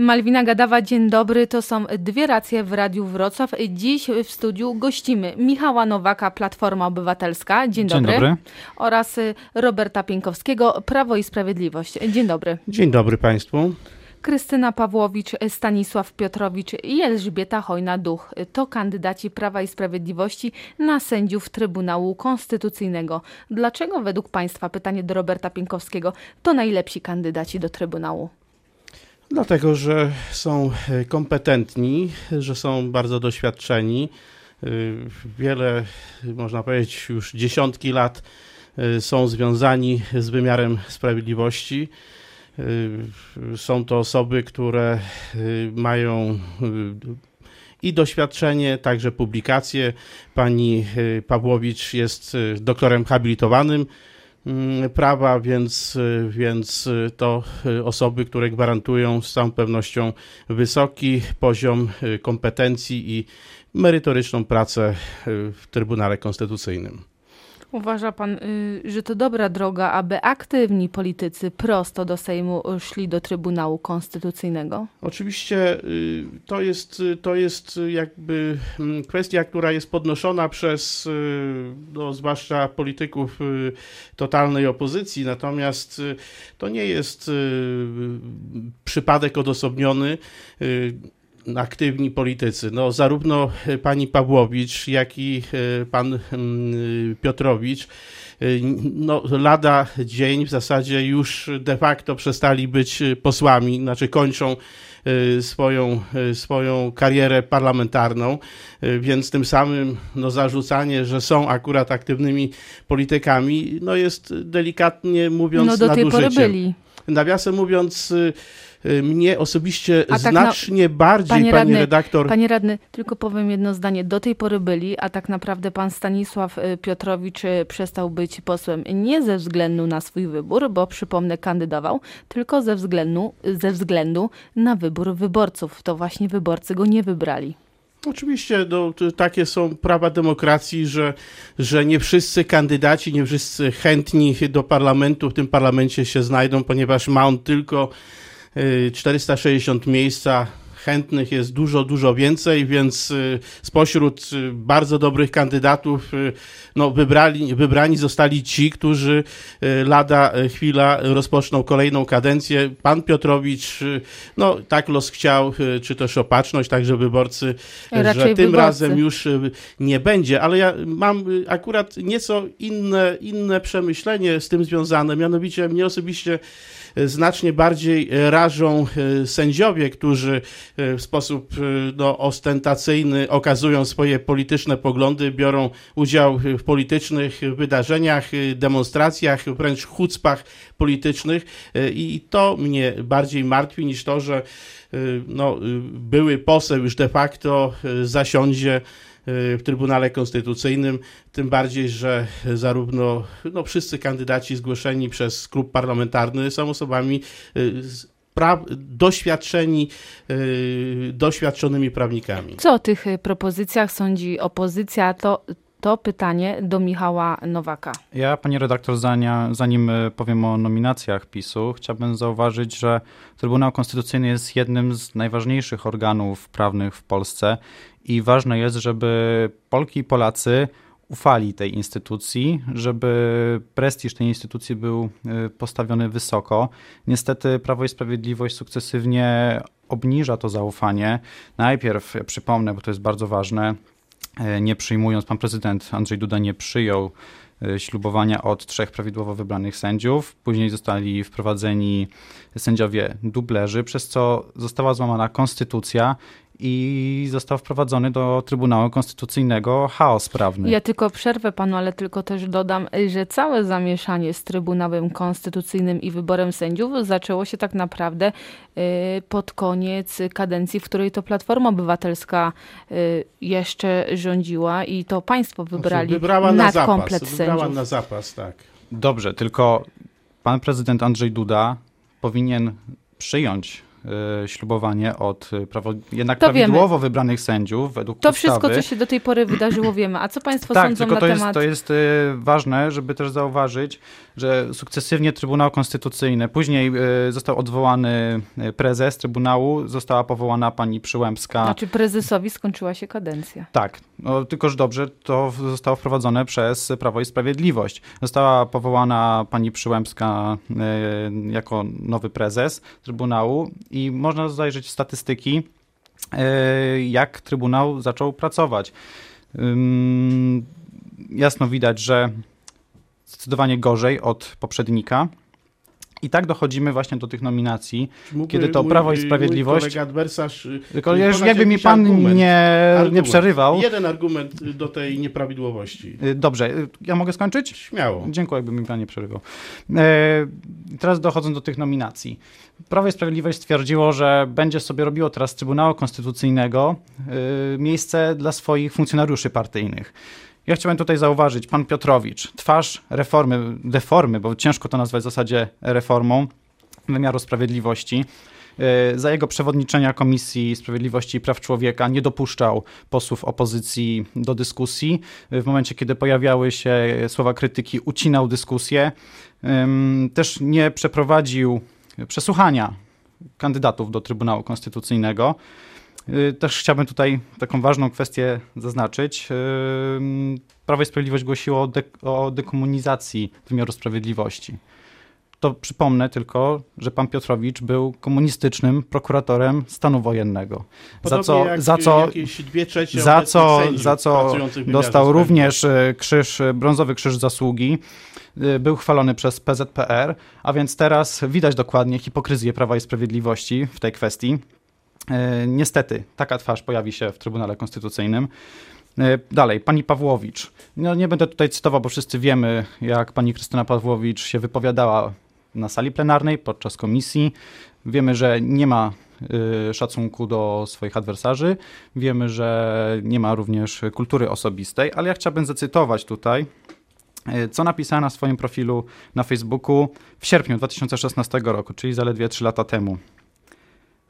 Malwina Gadawa, dzień dobry. To są dwie racje w Radiu Wrocław. Dziś w studiu gościmy Michała Nowaka, Platforma Obywatelska. Dzień, Dzień dobry. dobry. Oraz y, Roberta Pienkowskiego, Prawo i Sprawiedliwość. Dzień dobry. Dzień dobry Państwu. Krystyna Pawłowicz, Stanisław Piotrowicz i Elżbieta Hojna-Duch to kandydaci Prawa i Sprawiedliwości na sędziów Trybunału Konstytucyjnego. Dlaczego według Państwa, pytanie do Roberta Pienkowskiego, to najlepsi kandydaci do Trybunału? Dlatego, że są e, kompetentni, że są bardzo doświadczeni. Y, Wiele, można powiedzieć, już dziesiątki lat y, są związani z wymiarem sprawiedliwości. Są to osoby, które mają i doświadczenie, także publikacje. Pani Pawłowicz jest doktorem habilitowanym prawa, więc, więc to y, osoby, które gwarantują z całą pewnością wysoki poziom y, kompetencji i merytoryczną pracę y, w Trybunale Konstytucyjnym. Uważa pan, y, że to dobra droga, aby aktywni politycy prosto do Sejmu szli do Trybunału Konstytucyjnego? Oczywiście y, to jest, y, to jest jakby mm, kwestia, która jest podnoszona przez no, zwłaszcza polityków totalnej opozycji, natomiast to nie jest przypadek odosobniony. Aktywni politycy, no zarówno y, pani Pawłowicz, jak i y, pan Piotrowicz, y, no lada dzień w zasadzie już de facto przestali być posłami, znaczy kończą swoją, swoją karierę parlamentarną, więc tym samym no, zarzucanie, że są akurat aktywnymi politykami, no jest delikatnie mówiąc No do tej pory nadużyciem. byli. Nawiasem mówiąc, y, mnie osobiście tak na- znacznie bardziej, Panie pani radny, redaktor, Panie radny, tylko powiem jedno zdanie. Do tej pory byli, a tak naprawdę pan Stanisław y, Piotrowicz y, przestał być posłem nie ze względu na swój wybór, bo przypomnę, kandydował, tylko ze względu, ze względu na wybór wyborców. To właśnie wyborcy go nie wybrali. Oczywiście no, takie są prawa demokracji, że, że nie wszyscy kandydaci, nie wszyscy chętni do parlamentu w tym parlamencie się znajdą, ponieważ ma on tylko y, 460 miejsca. Chętnych jest dużo, dużo więcej, więc y, spośród y, bardzo dobrych kandydatów y, no, wybrali, wybrani zostali ci, którzy lada chwila rozpoczną kolejną kadencję. Pan Piotrowicz, no tak los chciał, czy też opatrzność, także wyborcy Raczej że tym wyborcy. razem już nie będzie, ale ja mam akurat nieco inne, inne przemyślenie z tym związane. Mianowicie mnie osobiście znacznie bardziej rażą sędziowie, którzy w sposób y, no, ostentacyjny okazują swoje polityczne poglądy, biorą udział w politycznych wydarzeniach, y, demonstracjach, wręcz chucpach politycznych. I to mnie bardziej martwi niż to, że no, były poseł już de facto zasiądzie w Trybunale Konstytucyjnym, tym bardziej, że zarówno no, wszyscy kandydaci zgłoszeni przez klub parlamentarny są osobami z pra- doświadczeni, y, doświadczonymi prawnikami. Co o tych y, propozycjach sądzi opozycja? To, to pytanie do Michała Nowaka. Ja, pani redaktor, zania, zanim e, powiem o nominacjach PiSu, chciałbym zauważyć, że Trybunał Konstytucyjny jest jednym z najważniejszych organów prawnych w Polsce i ważne jest, żeby Polki i Polacy ufali tej instytucji, żeby prestiż tej instytucji był e, postawiony wysoko. Niestety Prawo i Sprawiedliwość sukcesywnie obniża to zaufanie. Najpierw, ja przypomnę, bo to jest bardzo ważne, e, nie przyjmując, pan prezydent Andrzej Duda nie przyjął e, ślubowania od trzech prawidłowo wybranych sędziów. Później zostali wprowadzeni sędziowie dublerzy, przez co została złamana konstytucja i został wprowadzony do Trybunału Konstytucyjnego chaos prawny. Ja tylko przerwę panu, ale tylko też dodam, że całe zamieszanie z Trybunałem Konstytucyjnym i wyborem sędziów zaczęło się tak naprawdę y, pod koniec kadencji, w której to Platforma Obywatelska y, jeszcze rządziła i to państwo wybrali Wybrała na zapas. nadkomplet Wybrała sędziów. na zapas, tak. Dobrze, tylko pan prezydent Andrzej Duda powinien przyjąć ślubowanie od prawo, jednak To prawidłowo wiemy. wybranych sędziów według To ustawy. wszystko, co się do tej pory wydarzyło, wiemy. A co Państwo tak, sądzą tylko na to jest, temat... to jest y, ważne, żeby też zauważyć, że sukcesywnie Trybunał Konstytucyjny, później został odwołany prezes Trybunału, została powołana pani Przyłębska. Znaczy prezesowi skończyła się kadencja. Tak, no, tylkoż dobrze to zostało wprowadzone przez Prawo i Sprawiedliwość. Została powołana pani Przyłębska jako nowy prezes Trybunału i można zajrzeć statystyki, y, jak Trybunał zaczął pracować. Jasno widać, że zdecydowanie gorzej od poprzednika. I tak dochodzimy właśnie do tych nominacji. Mógłby Kiedy to mój- Prawo i mój Sprawiedliwość- kolega adwersarz y, Tylko jakby mi pan argument. nie, nie Argument. przerywał. Jeden argument y, do tej nieprawidłowości. Y, Dobrze, ja mogę skończyć? Śmiało. Dziękuję, jakby mi pan nie przerywał. E, teraz dochodząc do tych nominacji. Prawo i Sprawiedliwość stwierdziło, że będzie sobie robiło teraz Trybunału Konstytucyjnego miejsce dla swoich funkcjonariuszy partyjnych. Ja chciałem tutaj zauważyć, pan Piotrowicz, twarz reformy, deformy, bo ciężko to nazwać w zasadzie reformą wymiaru sprawiedliwości. E, Za jego przewodniczenia Komisji Sprawiedliwości i Praw Człowieka nie dopuszczał posłów opozycji do dyskusji. W momencie, kiedy pojawiały się słowa krytyki, ucinał dyskusję. Też nie przeprowadził przesłuchania kandydatów do Trybunału Konstytucyjnego. Y, Też chciałbym tutaj taką ważną kwestię zaznaczyć. Ym, Prawo i Sprawiedliwość głosiło o, dek- o dekomunizacji wymiaru sprawiedliwości. To przypomnę tylko, że pan Piotrowicz był komunistycznym prokuratorem stanu wojennego. Za co, za co za co, za co dostał również e, krzyż, brązowy krzyż zasługi. Był chwalony przez PZPR, a więc teraz widać dokładnie hipokryzję Prawa i Sprawiedliwości w tej kwestii. E, Niestety, taka twarz pojawi się w Trybunale Konstytucyjnym. E, Dalej, pani Pawłowicz. No, nie będę tutaj cytował, bo wszyscy wiemy, jak pani Krystyna Pawłowicz się wypowiadała na sali plenarnej podczas komisji. Wiemy, że nie ma y, szacunku do swoich adwersarzy. Wiemy, że nie ma również kultury osobistej, ale ja chciałbym zacytować tutaj, co napisała na swoim profilu na Facebooku w sierpniu 2016 roku, czyli zaledwie 3 lata temu.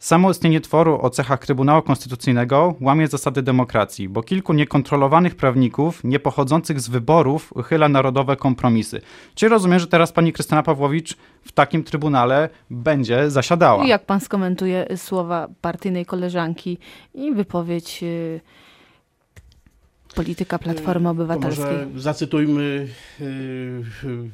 Samo istnienie tworu o cechach Trybunału Konstytucyjnego łamie zasady demokracji, bo kilku niekontrolowanych prawników, nie pochodzących z wyborów, uchyla narodowe kompromisy. Czy rozumiem, że teraz pani Krystyna Pawłowicz w takim trybunale będzie zasiadała? I jak pan skomentuje słowa partyjnej koleżanki i wypowiedź y, polityka Platformy To Obywatelskiej? może zacytujmy y,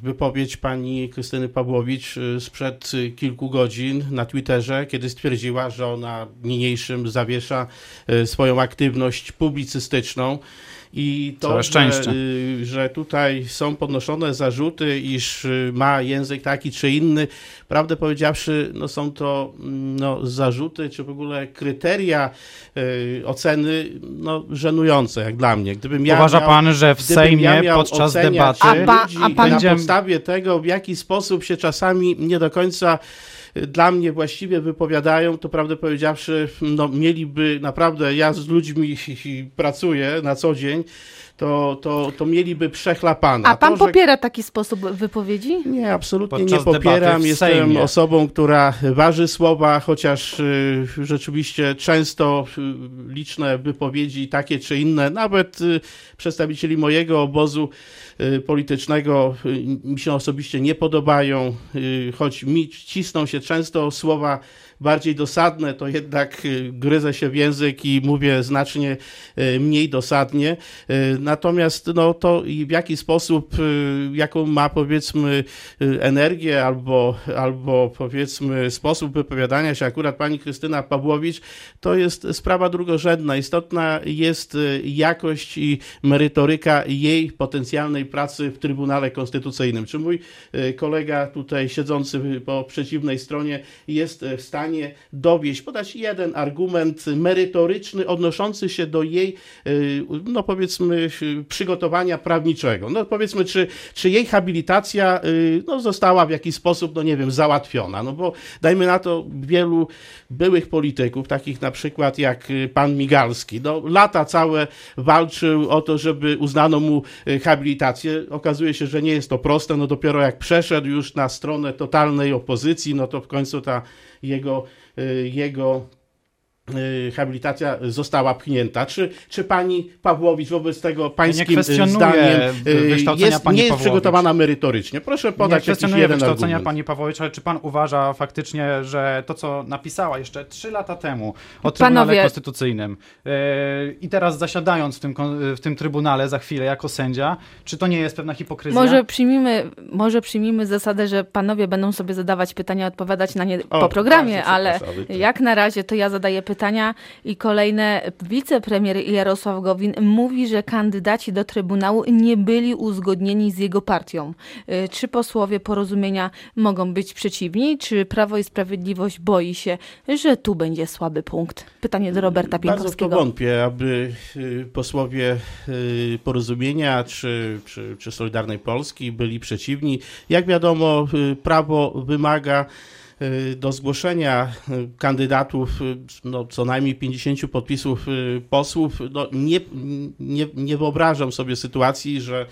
wypowiedź pani Krystyny Pawłowicz y, sprzed kilku godzin na Twitterze, kiedy stwierdziła, że ona niniejszym zawiesza swoją aktywność publicystyczną. I to, że, y, że tutaj są podnoszone zarzuty, iż y, ma język taki czy inny, prawdę powiedziawszy, no są to mm, no, zarzuty, czy w ogóle kryteria y, oceny no, żenujące, jak dla mnie. Gdybym ja Uważa miał, pan, że w Sejmie ja podczas debaty A pa- a pan- na Będziemy- podstawie tego, w jaki sposób się czasami nie do końca dla mnie właściwie wypowiadają, to prawdę powiedziawszy, no, mieliby naprawdę, ja z ludźmi pracuję na co dzień, to, to, to mieliby przechlapane. A pan to, że popiera taki sposób wypowiedzi? nie, absolutnie Podczas nie popieram. Jestem osobą, która waży słowa, chociaż y, rzeczywiście często y, liczne wypowiedzi takie czy inne, nawet y, przedstawicieli mojego obozu y, politycznego y, mi się osobiście nie podobają, y, choć mi cisną się często słowa bardziej dosadne, to jednak y, gryzę się w język i mówię znacznie y, mniej dosadnie. Y, Natomiast no, to w jaki sposób, jaką ma powiedzmy energię albo, albo powiedzmy sposób wypowiadania się akurat pani Krystyna Pawłowicz, to jest sprawa drugorzędna. Istotna jest jakość i merytoryka jej potencjalnej pracy w Trybunale Konstytucyjnym. Czy mój kolega tutaj siedzący po przeciwnej stronie jest w stanie dowieść, podać jeden argument merytoryczny odnoszący się do jej, y, no powiedzmy, przygotowania prawniczego. No powiedzmy, czy, czy jej habilitacja y, no, została w jakiś sposób, no nie wiem, załatwiona. No bo dajmy na to wielu byłych polityków, takich na przykład jak y, pan Migalski, no lata całe walczył o to, żeby uznano mu habilitację. Okazuje się, że nie jest to proste, no dopiero jak przeszedł już na stronę totalnej opozycji, no to w końcu ta jego, jego Y, habilitacja została pchnięta. Czy, czy pani Pawłowicz wobec tego pańskim ja zdaniem y, jest, pani nie jest przygotowana merytorycznie? Proszę podać nie jakiś jeden wykształcenia argument. pani Pawłowicz, ale czy pan uważa faktycznie, że to, co napisała jeszcze trzy lata temu o Trybunale Panowie... Konstytucyjnym yy, i teraz zasiadając w tym, w tym Trybunale za chwilę jako sędzia, czy to nie jest pewna hipokryzja? Może przyjmijmy, może przyjmijmy zasadę, że panowie będą sobie zadawać pytania, odpowiadać na nie o, po programie, ale jak na razie to ja zadaję pytania pytania i kolejne. Wicepremier Jarosław Gowin mówi, że kandydaci do Trybunału nie byli uzgodnieni z jego partią. Y, czy posłowie porozumienia mogą być przeciwni? Czy Prawo i Sprawiedliwość boi się, że tu będzie słaby punkt? Pytanie do Roberta Pienkowskiego. Bardzo to wątpię, aby y, posłowie y, porozumienia czy, czy, czy Solidarnej Polski byli przeciwni. Jak wiadomo, prawo wymaga do zgłoszenia y, kandydatów y, no, co najmniej 50 podpisów posłów. No, nie, nie, nie wyobrażam sobie sytuacji, że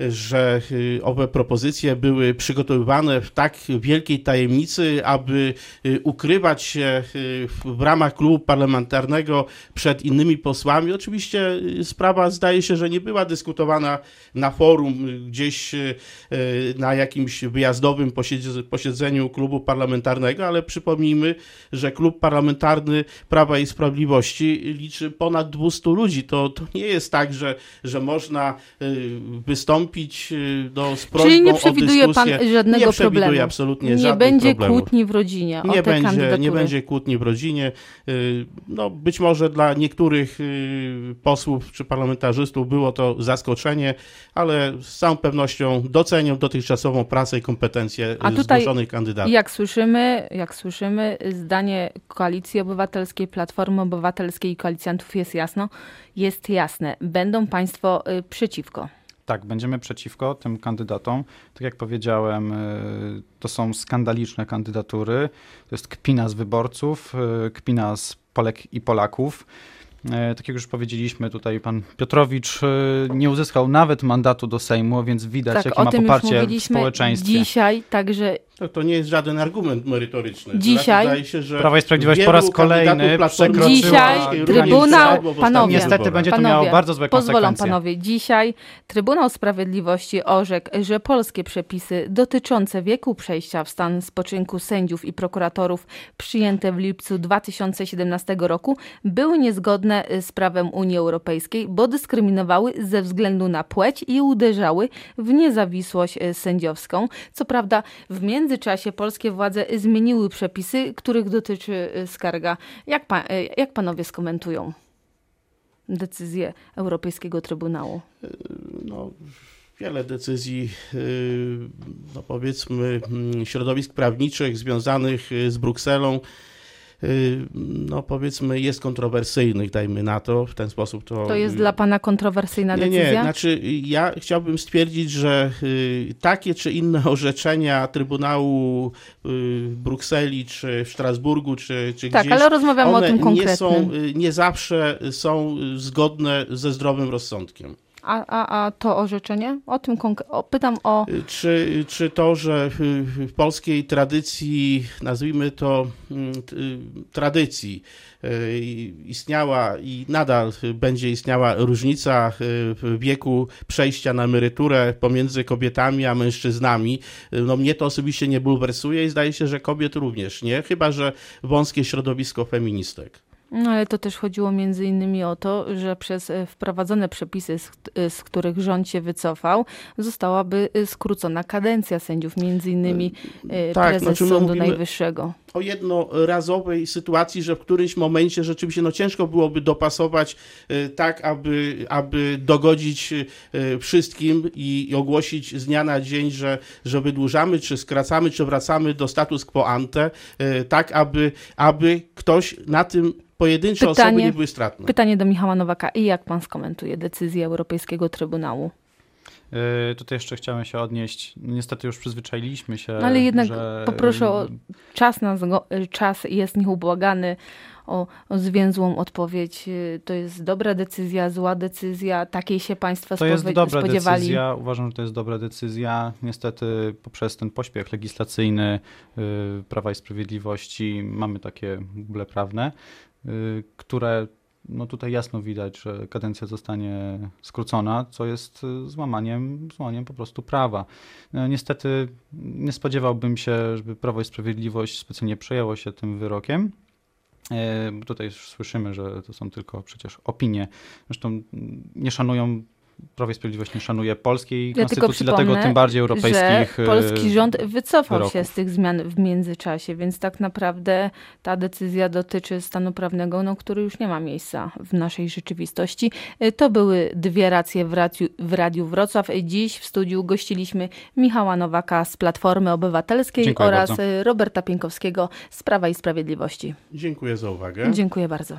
że y, owe propozycje były przygotowywane w tak wielkiej tajemnicy, aby y, ukrywać się y, w ramach klubu parlamentarnego przed innymi posłami. Oczywiście sprawa zdaje się, że nie była dyskutowana na forum, gdzieś na jakimś wyjazdowym posiedzeniu klubu parlamentarnego, ale przypomnijmy, że klub parlamentarny Prawa i Sprawiedliwości liczy ponad 200 ludzi. To, to nie jest tak, że, że można wystąpić wystąpić y, no, z prośbą Czyli nie przewiduje pan żadnego nie problemu? absolutnie Nie będzie problemów. kłótni w rodzinie nie będzie. Nie będzie kłótni w rodzinie. Y, no, być może dla niektórych y, posłów czy parlamentarzystów było to zaskoczenie, ale z całą pewnością docenią dotychczasową pracę i kompetencje A tutaj, zgłoszonych kandydatów. Jak słyszymy, jak słyszymy, zdanie Koalicji Obywatelskiej, Platformy Obywatelskiej i koalicjantów jest jasno, jest jasne. Będą państwo przeciwko. Tak, będziemy przeciwko tym kandydatom. Tak jak powiedziałem, y, to są skandaliczne kandydatury. To jest kpina z wyborców, y, kpina z Polek i Polaków. E, tak jak już powiedzieliśmy, tutaj pan Piotrowicz nie uzyskał nawet mandatu do Sejmu, więc widać, tak, jakie ma poparcie w społeczeństwie. Dzisiaj także. To, to nie jest żaden argument merytoryczny. Dzisiaj się, że Prawo i Sprawiedliwość po raz kolejny przekroczyła Dzisiaj Trybunał, panowie, niestety będzie to miało bardzo złe pozwolą konsekwencje. panowie, dzisiaj Trybunał Sprawiedliwości orzekł, że polskie przepisy dotyczące wieku przejścia w stan spoczynku sędziów i prokuratorów przyjęte w lipcu 2017 roku były niezgodne zgodne z prawem Unii Europejskiej, bo dyskryminowały ze względu na płeć i uderzały w niezawisłość sędziowską. Co prawda, w międzyczasie polskie władze zmieniły przepisy, których dotyczy e, skarga. Jak, pa, e, jak panowie skomentują decyzję Europejskiego Trybunału? No wiele decyzji, no powiedzmy, mm, środowisk prawniczych związanych z Brukselą Y, no powiedzmy jest kontrowersyjnych, dajmy na to, w ten sposób to... To jest dla pana kontrowersyjna nie, decyzja? Nie, znaczy ja chciałbym stwierdzić, że y, takie czy inne orzeczenia Trybunału y, w Brukseli, czy w Strasburgu, czy, czy tak, gdzieś... Tak, ale rozmawiamy o tym konkretnym. Nie, są, nie zawsze są zgodne ze zdrowym rozsądkiem. A, a, a to orzeczenie? O tym o, pytam o. Czy, czy to, że w polskiej tradycji, nazwijmy to mm, tradycji, y, istniała i nadal będzie istniała różnica y, w wieku przejścia na emeryturę pomiędzy kobietami a mężczyznami. Y, no mnie to osobiście nie bulwersuje i zdaje się, że kobiet również nie, chyba że wąskie środowisko feministek. No ale to też chodziło między innymi o to, że przez e, wprowadzone przepisy, z, e, z, których rząd się wycofał, zostałaby e, skrócona kadencja sędziów, między innymi tak, prezes znaczy Sądu Najwyższego. O jednorazowej sytuacji, że w którymś momencie rzeczywiście no, ciężko byłoby dopasować tak, aby, aby dogodzić wszystkim i, i ogłosić z dnia na dzień, że, że wydłużamy, czy skracamy, czy wracamy do status quo ante, tak aby, aby ktoś na tym pojedyncze pytanie, osoby nie były stratne. Pytanie do Michała Nowaka. I jak pan skomentuje decyzję Europejskiego Trybunału? Yy, tutaj jeszcze chciałem się odnieść. Niestety już przyzwyczailiśmy się. No ale jednak że... poproszę o czas, na, czas jest nieubłagany o, o zwięzłą odpowiedź. Y, to jest dobra decyzja, zła decyzja, takiej się Państwo to jest dobra spodziewali? Decyzja. Uważam, że to jest dobra decyzja. Niestety poprzez ten pośpiech legislacyjny yy, Prawa i Sprawiedliwości mamy takie buble prawne, które no tutaj jasno widać, że kadencja zostanie skrócona, co jest y, złamaniem, złamaniem po prostu prawa. No, niestety nie spodziewałbym się, żeby Prawo i Sprawiedliwość specjalnie przejęło się tym wyrokiem. Tutaj słyszymy, że to są tylko przecież opinie. Zresztą nie szanują Prawo i Sprawiedliwość nie szanuje polskiej ja konstytucji, dlatego tym bardziej europejskich. Że polski e, rząd wycofał wyroków. się z tych zmian w międzyczasie, więc tak naprawdę ta decyzja dotyczy stanu prawnego, no, który już nie ma miejsca w naszej rzeczywistości. E, to były dwie racje w Radiu, w Radiu Wrocław. Dziś w studiu gościliśmy Michała Nowaka z Platformy Obywatelskiej Dziękuję oraz bardzo. Roberta Pienkowskiego z Prawa i Sprawiedliwości. Dziękuję za uwagę. Dziękuję bardzo.